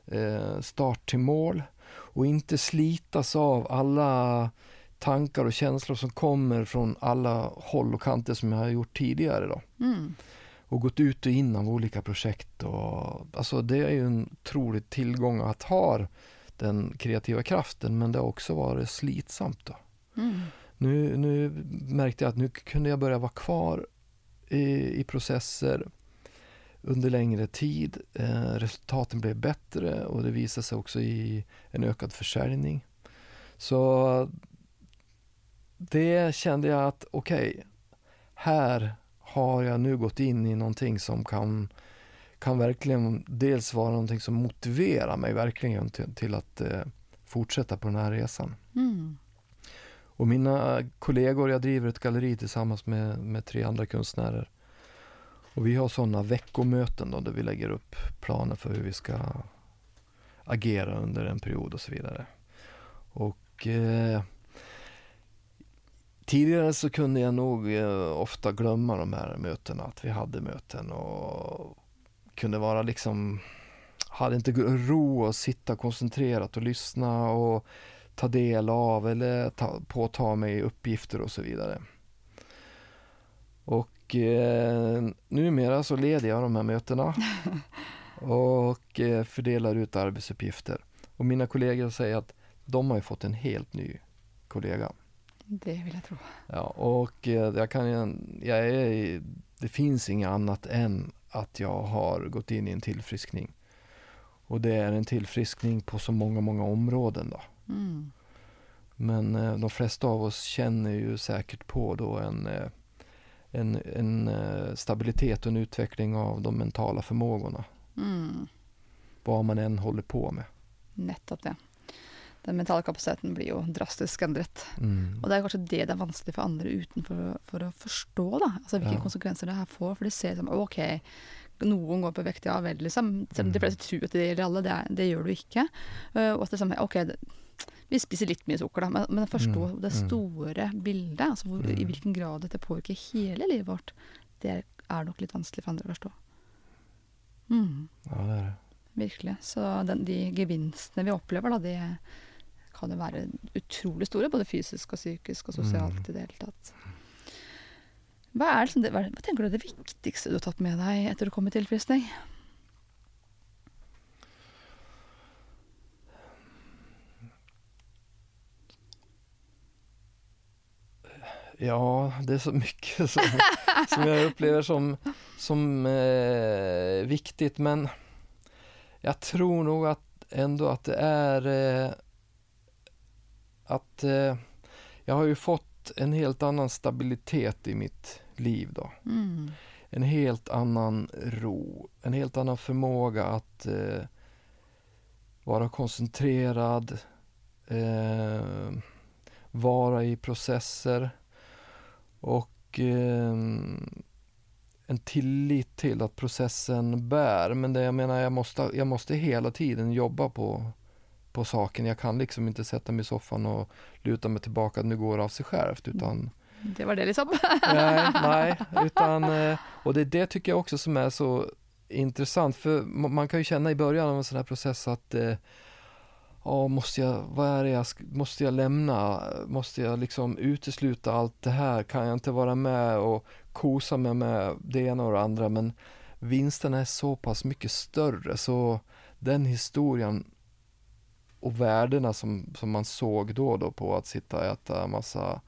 [SPEAKER 2] eh, start till mål och inte slitas av alla tankar och känslor som kommer från alla håll och kanter som jag har gjort tidigare. Då.
[SPEAKER 1] Mm
[SPEAKER 2] och gått ut och in av olika projekt. Och, alltså det är ju en otrolig tillgång att ha den kreativa kraften men det har också varit slitsamt. Då.
[SPEAKER 1] Mm.
[SPEAKER 2] Nu, nu märkte jag att nu kunde jag börja vara kvar i, i processer under längre tid. Eh, resultaten blev bättre och det visade sig också i en ökad försäljning. Så det kände jag att okej, okay, här har jag nu gått in i någonting som kan, kan verkligen dels vara någonting som motiverar mig verkligen till, till att eh, fortsätta på den här resan.
[SPEAKER 1] Mm.
[SPEAKER 2] Och mina kollegor, jag driver ett galleri tillsammans med, med tre andra konstnärer. Och vi har sådana veckomöten då, där vi lägger upp planer för hur vi ska agera under en period och så vidare. Och eh, Tidigare så kunde jag nog eh, ofta glömma de här mötena, att vi hade möten och kunde vara liksom, hade inte ro att sitta koncentrerat och lyssna och ta del av eller ta, påta mig uppgifter och så vidare. Och eh, numera så leder jag de här mötena och eh, fördelar ut arbetsuppgifter. Och mina kollegor säger att de har fått en helt ny kollega.
[SPEAKER 1] Det vill jag tro.
[SPEAKER 2] Ja, och eh, jag kan, jag är, det finns inget annat än att jag har gått in i en tillfriskning. Och det är en tillfriskning på så många, många områden. Då.
[SPEAKER 1] Mm.
[SPEAKER 2] Men eh, de flesta av oss känner ju säkert på då en, eh, en, en stabilitet och en utveckling av de mentala förmågorna.
[SPEAKER 1] Mm.
[SPEAKER 2] Vad man än håller på med.
[SPEAKER 1] Nettopp det den mentale kapasiteten blir jo drastisk endret.
[SPEAKER 2] Mm.
[SPEAKER 1] Og det er kanskje det det er vanskelig for andre utenfor for å forstå, da. Altså hvilke
[SPEAKER 2] Ja.
[SPEAKER 1] konsekvenser det her får. For de ser som OK, noen går på vekt, ja vel, liksom. Selv om de fleste tror at det gjelder alle, det, er, det gjør du ikke. Uh, og at det er sånn OK, det, vi spiser litt mye sukker, da, men, men forstå
[SPEAKER 2] Mm,
[SPEAKER 1] det
[SPEAKER 2] mm.
[SPEAKER 1] store bildet, altså hvor, i
[SPEAKER 2] Mm.
[SPEAKER 1] hvilken grad dette påvirker hele livet vårt, det er nok litt vanskelig for andre å forstå. Mm.
[SPEAKER 2] Ja, det är det.
[SPEAKER 1] Virkelig. Så den, de gevinstene vi opplever, da, de kan jo være utrolig store. Både fysisk og psykisk og sosialt
[SPEAKER 2] Mm.
[SPEAKER 1] i det hele tatt. Hva, er det, hva, hva tenker du er det viktigste du har tatt med deg etter å komme til tilfriskning?
[SPEAKER 2] Ja, det är så mycket som, som jag upplever som, som eh, viktigt men jag tror nog att ändå att det är eh, att eh, jag har ju fått en helt annan stabilitet i mitt liv då.
[SPEAKER 1] Mm.
[SPEAKER 2] En helt annan ro, en helt annan förmåga att eh, vara koncentrerad, eh, vara i processer och eh, en tillit till att processen bär. Men det jag menar, jag måste, jag måste hela tiden jobba på, på saken. Jag kan liksom inte sätta mig i soffan och luta mig tillbaka, nu går det av sig självt, utan
[SPEAKER 1] Det var det, liksom.
[SPEAKER 2] nej, nej, utan, eh, och det är det tycker jag också som är så intressant, för ma- man kan ju känna i början av en sån här process att ja, måste jag, vad är det jag, måste jag lämna? Måste jag liksom utesluta allt det här? Kan jag inte vara med och kosa mig med det ena och det andra? Men vinsten är så pass mycket större, så den historien och värdena som, som man såg då då på att sitta och äta massa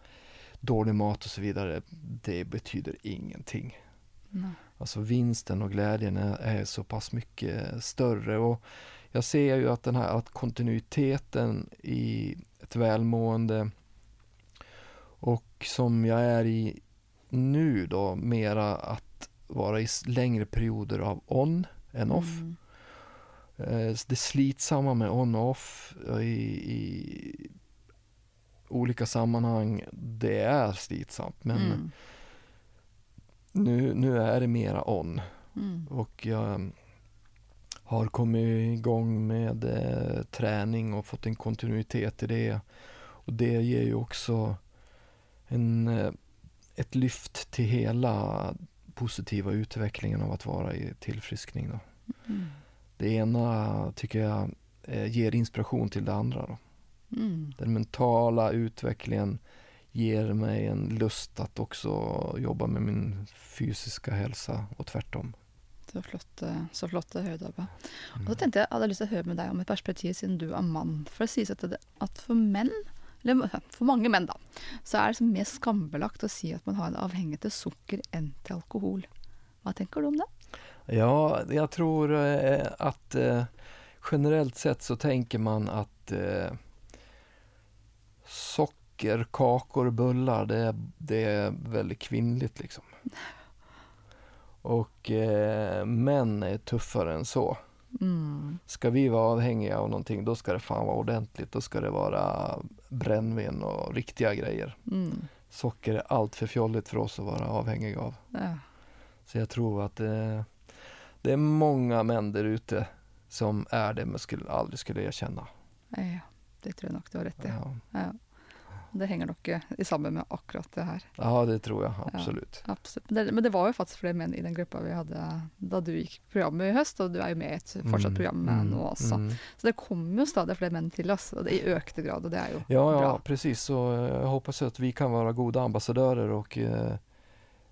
[SPEAKER 2] dålig mat och så vidare, det betyder ingenting.
[SPEAKER 1] Nej.
[SPEAKER 2] Alltså vinsten och glädjen är, är så pass mycket större och jag ser ju att den här att kontinuiteten i ett välmående och som jag är i nu då, mera att vara i längre perioder av on än off.
[SPEAKER 1] Mm.
[SPEAKER 2] Eh, Det slitsamma med on och off i, i olika sammanhang, det är slitsamt. Men
[SPEAKER 1] Mm.
[SPEAKER 2] nu, nu är det mera on.
[SPEAKER 1] Mm.
[SPEAKER 2] Och jag har kommit igång med eh, träning och fått en kontinuitet i det. Och det ger ju också en, eh, ett lyft till hela positiva utvecklingen av att vara i tillfriskning. Då.
[SPEAKER 1] Mm.
[SPEAKER 2] Det ena tycker jag eh, ger inspiration till det andra. Då.
[SPEAKER 1] Mm.
[SPEAKER 2] Den mentala utvecklingen ger mig en lust att också jobba med min fysiska hälsa och tvärtom.
[SPEAKER 1] Så flott, eh, så flott å høre, Dabbe. Og
[SPEAKER 2] Mm.
[SPEAKER 1] så tenkte jeg, jeg hadde lyst til å høre med deg om et perspektiv, siden du er mann. For det sies at, det, at for menn, eller for mange menn da, så er det liksom mer skambelagt å si at man har en avhengighet til sukker enn til alkohol. Hva tenker du om det?
[SPEAKER 2] Ja, jag tror eh, att eh, generellt sett så tänker man att eh, socker, kakor, bullar, det, är- det är väldigt kvinnligt liksom. Och eh, män är tuffare än så.
[SPEAKER 1] Mm.
[SPEAKER 2] Ska vi vara avhängiga av någonting, då ska det fan vara ordentligt. Då ska det vara brännvin och riktiga grejer.
[SPEAKER 1] Mm.
[SPEAKER 2] Socker är allt för fjolligt för oss att vara avhängiga av.
[SPEAKER 1] Ja.
[SPEAKER 2] Så jag tror att eh, det är många män där ute som är det men skulle, aldrig skulle erkänna.
[SPEAKER 1] ja, det tror jeg nok du har rett i.
[SPEAKER 2] Ja.
[SPEAKER 1] Ja. Det henger nok eh, i sammen med akkurat det her.
[SPEAKER 2] ja, det tror jag absolut.
[SPEAKER 1] Absolutt. Det, men det var jo faktisk flere menn i den gruppa vi hadde da du gikk programmet i høst, og du er jo med i et fortsatt program
[SPEAKER 2] Mm,
[SPEAKER 1] nå også.
[SPEAKER 2] mm.
[SPEAKER 1] Så det kommer jo stadig flere menn til oss, og det i økte grad, og det er jo
[SPEAKER 2] Ja, ja,
[SPEAKER 1] bra.
[SPEAKER 2] precis. Så eh, jag hoppas att vi kan vara goda ambassadörer och eh,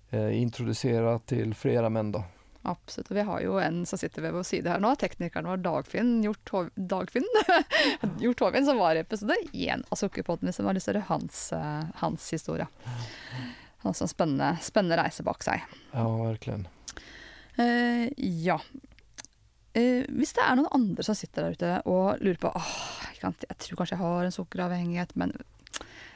[SPEAKER 2] eh, introducera till flera män då.
[SPEAKER 1] Absolutt. Og vi har jo en som sitter ved vår side her nå, teknikeren vår Dagfinn Hjort Dagfinn Hjort Hovin, som var i episode én av Sukkerpodden, som har lyst til å høre hans, eh, hans historie. Han har en spennende, spennende reise bak seg.
[SPEAKER 2] Ja, verkligen.
[SPEAKER 1] Eh, ja. Hvis det er noen andre som sitter der ute og lurer på åh, jeg, kan, jeg tror kanskje jeg har en sukkeravhengighet, men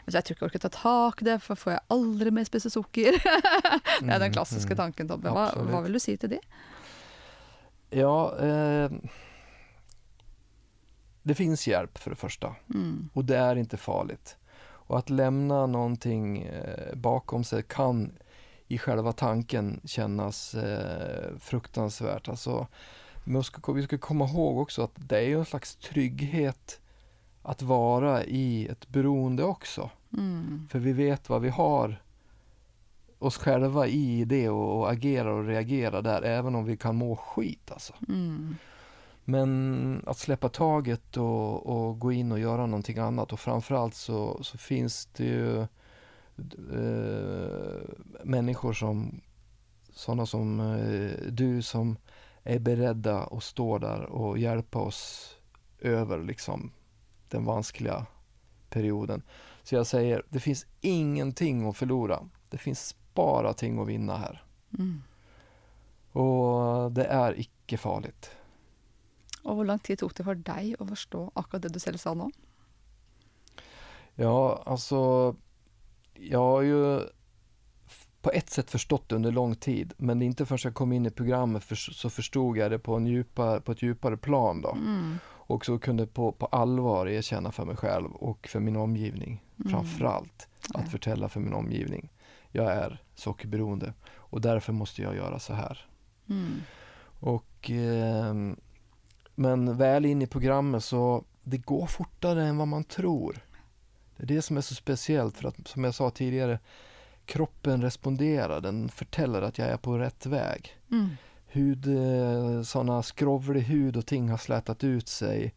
[SPEAKER 1] du, jeg tror ikke jeg orker ta tak i det, for får jeg aldri mer spise sukker? det er den
[SPEAKER 2] Mm,
[SPEAKER 1] klassiske
[SPEAKER 2] mm.
[SPEAKER 1] tanken, Tobbe. Hva, hva vil du si til de?
[SPEAKER 2] Ja, eh, det finns hjälp för det första.
[SPEAKER 1] Mm.
[SPEAKER 2] Och det är inte farligt. Och att lämna någonting eh, bakom sig kan i själva tanken kännas eh, fruktansvärt. Alltså, men ska, vi ska komma ihåg också att det är en slags trygghet att vara i ett beroende också.
[SPEAKER 1] Mm.
[SPEAKER 2] För vi vet vad vi har oss själva i det och, och agerar och reagerar där även om vi kan må skit alltså.
[SPEAKER 1] Mm.
[SPEAKER 2] Men att släppa taget och, och gå in och göra någonting annat och framförallt så, så finns det ju eh, människor som sådana som eh, du som är beredda att stå där och hjälpa oss över liksom den vanskliga perioden. Så jag säger, det finns ingenting att förlora. Det finns bara ting att vinna här.
[SPEAKER 1] Mm.
[SPEAKER 2] Och det är icke farligt.
[SPEAKER 1] Og hvor lang tid tok det for deg å forstå akkurat det du selv sa nå?
[SPEAKER 2] Ja, alltså jag har ju på ett sätt förstått det under lång tid, men inte förrän jag kom in i programmet för, så förstod jag det på, en djupare, på ett djupare plan då.
[SPEAKER 1] Mm.
[SPEAKER 2] Och så kunde på, på allvar erkänna för mig själv och för min omgivning,
[SPEAKER 1] Mm.
[SPEAKER 2] framförallt
[SPEAKER 1] Ja.
[SPEAKER 2] att förtälla för min omgivning. Jag är sockerberoende och därför måste jag göra så här.
[SPEAKER 1] Mm.
[SPEAKER 2] Och, ehm, men väl in i programmet så det går fortare än vad man tror. Det är det som är så speciellt för att som jag sa tidigare kroppen responderar, den förtäller att jag är på rätt väg.
[SPEAKER 1] Mm.
[SPEAKER 2] Hud, eh, sådana skrovlig hud och ting har slätat ut sig.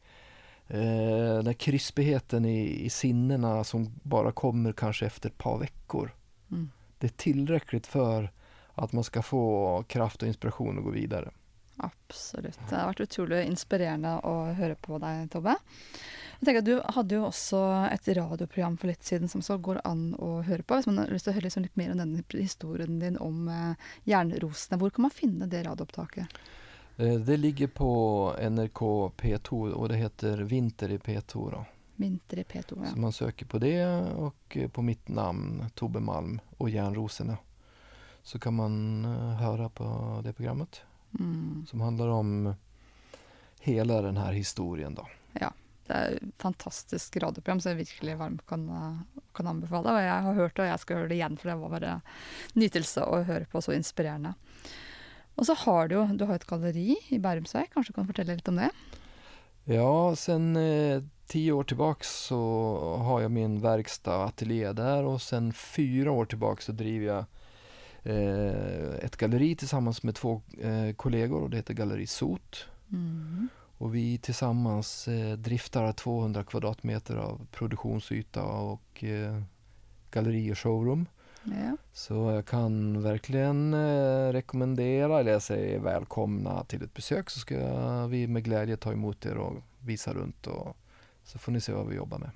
[SPEAKER 2] Eh, den krispigheten i, i sinnena som bara kommer kanske efter ett par veckor.
[SPEAKER 1] Mm.
[SPEAKER 2] Det är tillräckligt för att man ska få kraft och inspiration att gå vidare.
[SPEAKER 1] Absolutt. Det har vært utrolig inspirerende å høre på deg, Tobbe. Jeg tenker at Du hadde jo også et radioprogram for litt siden som så går an å høre på. Hvis man har lyst til å høre liksom litt mer om denne historien din om eh, jernrosene, hvor kan man finne det radioopptaket?
[SPEAKER 2] Eh, Det ligger på NRK P2 och det heter Vinter i P2 då.
[SPEAKER 1] Vinter i P2.
[SPEAKER 2] Så
[SPEAKER 1] Ja.
[SPEAKER 2] man söker på det och eh, på mitt namn Tobbe Malm och Järnrosorna. Så kan man eh, höra på det programmet
[SPEAKER 1] Mm.
[SPEAKER 2] som handlar om hela den här historien då.
[SPEAKER 1] Det er et fantastisk radioprogram som jeg virkelig varmt kan, kan anbefale. Og jeg har hørt det, og jeg skal høre det igjen, for det var bare nytelse å høre på, så inspirerende. Og så har du du har et galleri i Bærumsvei, kanskje du kan fortelle litt om det?
[SPEAKER 2] Ja, sen eh, tio år tillbaks så har jag min verkstad, ateljé där och sen fyra år tillbaks så driver jag ett galleri tillsammans med två eh, kollegor och det heter Galleri Sot.
[SPEAKER 1] Mm.
[SPEAKER 2] Och vi tillsammans eh, driftar 200 kvadratmeter av produktionsyta och eh, galleri och showroom.
[SPEAKER 1] Ja.
[SPEAKER 2] Så jag kan verkligen eh, rekommendera, eller säga välkomna till ett besök så ska vi med glädje ta emot er och visa runt och så får ni se vad vi jobbar med.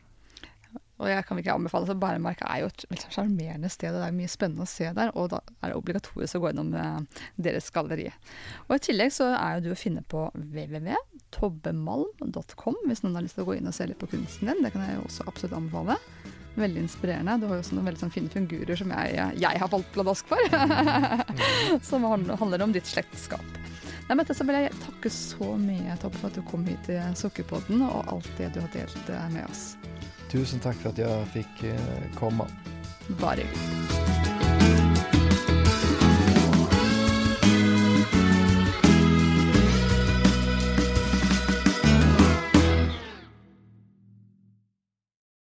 [SPEAKER 1] Og jeg kan ikke anbefale så Bæremark er jo et veldig sjarmerende sted, og det er mye spennende å se der. Og da er det obligatorisk å gå gjennom eh, deres galleri. Og i tillegg så er jo du å finne på www.tobbemalm.com hvis noen har lyst til å gå inn og se litt på kunsten din. Det kan jeg jo også absolutt anbefale. Veldig inspirerende. Du har jo også noen veldig sånn fine figurer som jeg, jeg har falt pladask for. som handler om ditt slektskap. Nei, dette så vil jeg takke så mye Tobbe, for at du kom hit til Sukkerpodden og alt det du har delt eh, med oss.
[SPEAKER 2] Tusen tack för att jag fick eh, komma.
[SPEAKER 1] Bara du.